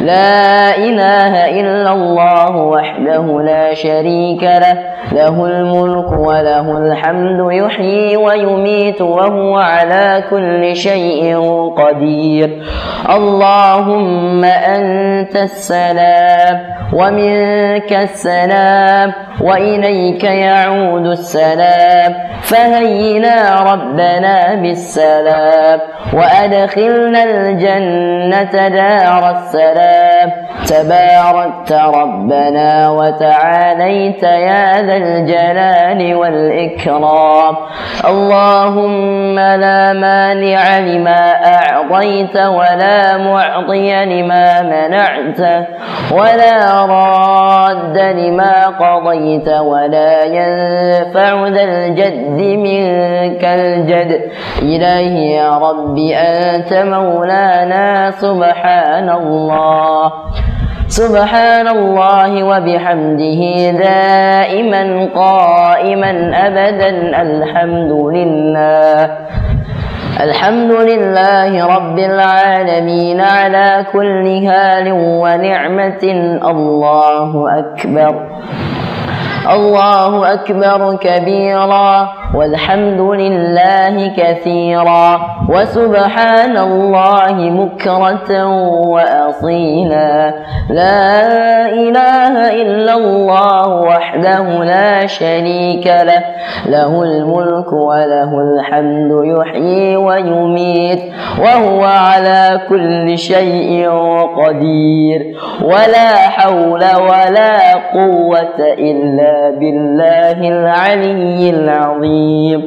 لا إله إلا الله وحده لا شريك له. له الملك وله الحمد يحيي ويميت وهو على كل شيء قدير. اللهم أنت السلام ومنك السلام وإليك يعود السلام. فهينا ربنا بالسلام وأدخلنا الجنة دار السلام. Amen. تباركت ربنا وتعاليت يا ذا الجلال والإكرام. اللهم لا مانع لما أعطيت ولا معطي لما منعت ولا راد لما قضيت ولا ينفع ذا الجد منك الجد. إلهي يا رب أنت مولانا سبحان الله. سبحان الله وبحمده دائما قائما أبدا الحمد لله الحمد لله رب العالمين على كل هال ونعمة الله أكبر. الله أكبر كبيرا والحمد لله كثيرا وسبحان الله بكرة وأصيلا. لا إله إلا الله وحده لا شريك له له الملك وله الحمد يحيي ويميت وهو على كل شيء قدير. ولا حول ولا قوة إلا بالله العلي العظيم.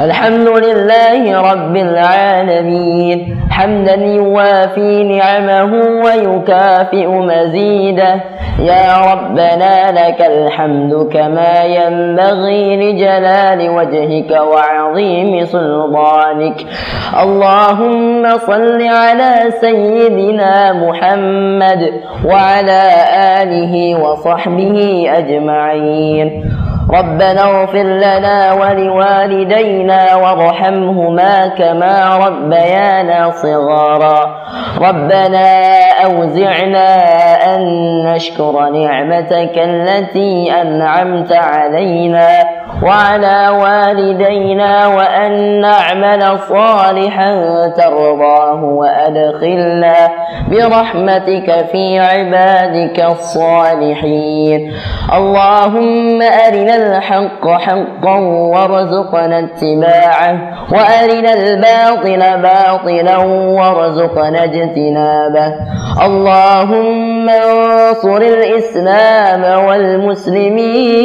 الحمد لله رب العالمين. حمدا يوافي نعمه ويكافئ مزيده. يا ربنا لك الحمد كما ينبغي لجلال وجهك وعظيم سلطانك. اللهم صل على سيدنا محمد وعلى آله وصحبه أجمعين. ربنا اغفر لنا ولوالدينا وارحمهما كما ربيانا صغارا. ربنا أوزعنا أن نشكر نعمتك التي أنعمت علينا وعلى والدينا وأن نعمل صالحا ترضاه وأدخلنا برحمتك في عبادك الصالحين. اللهم أرنا الحق حقا وارزقنا اتباعه وأرنا الباطل باطلا وارزقنا اجتنابه. اللهم انصر الإسلام والمسلمين.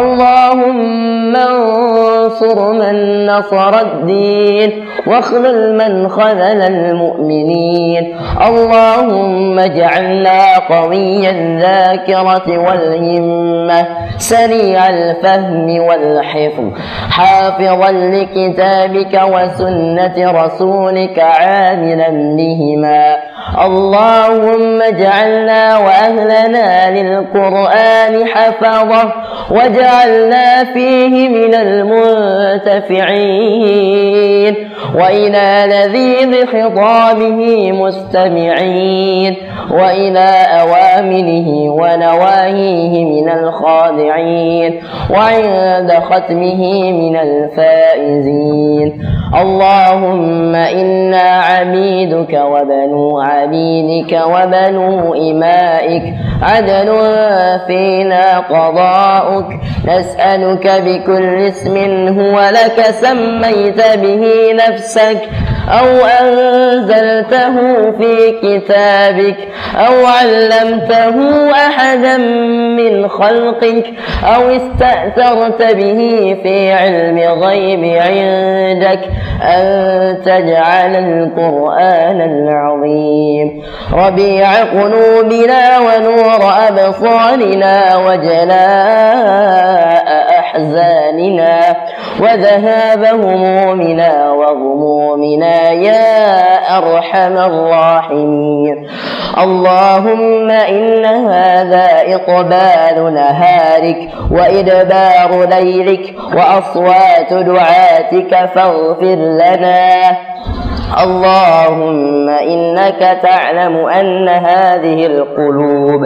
اللهم انصر من نصر الدين واخذل من خذل المؤمنين. اللهم اجعلنا قوي الذاكرة والهمة سريع الفهم والحفظ حافظا لكتابك وسنة رسولك عاملا بهما. اللهم اجعلنا وأهلنا للقرآن حفظه واجعلنا فيه من المنتفعين وإلى لذيذ خطابه مستمعين وإلى أوامره ونواهيه من الخاضعين وعند ختمه من الفائزين اللهم إنا عبيدك وبنو عبيدك وبنو إمائك. عدل فينا قضاؤك. نسألك بكل اسم هو لك. سميت به نفسك. أو أنزلته في كتابك أو علمته أحدا من خلقك أو استأثرت به في علم غيب عندك أن تجعل القرآن العظيم ربيع قلوبنا ونور أبصارنا وجلاء أحزاننا وذهاب همومنا وغمومنا يا أرحم الراحمين. اللهم إن هذا إقبال نهارك وإدبار ليلك وأصوات دعاتك فاغفر لنا. اللهم إنك تعلم أن هذه القلوب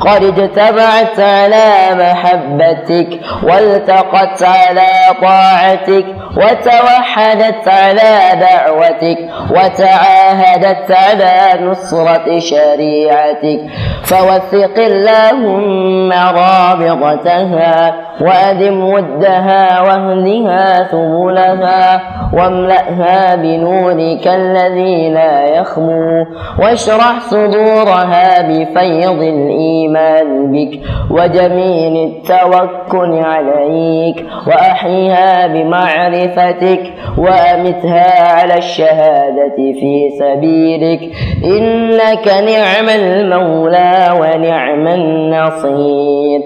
قد اجتمعت على محبتك والتقت على طاعتك وتوحدت على دعوتك وتعاهدت على نصرة شريعتك فوثق اللهم رابطتها وأدم ودها واهدها سبلها واملأها بنورك الذي لا يخمو واشرح صدورها بفيض الإيمان بك وجميل التوكل عليك وأحيها بمعرفتك وأمتها على الشهادة في سبيلك إنك نعم المولى ونعم النصير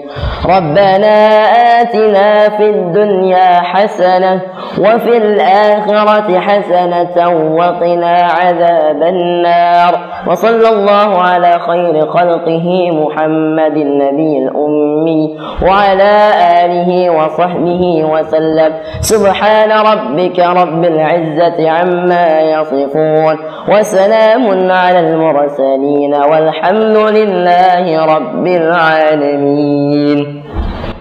ربنا آتنا في الدنيا حسنة وفي الآخرة حسنة وقنا عذاب النار وصلى الله على خير خلقه محمد النبي الأمي وعلى آله وصحبه وسلم سبحان ربك رب العزة عما يصفون وسلام على المرسلين والحمد لله رب العالمين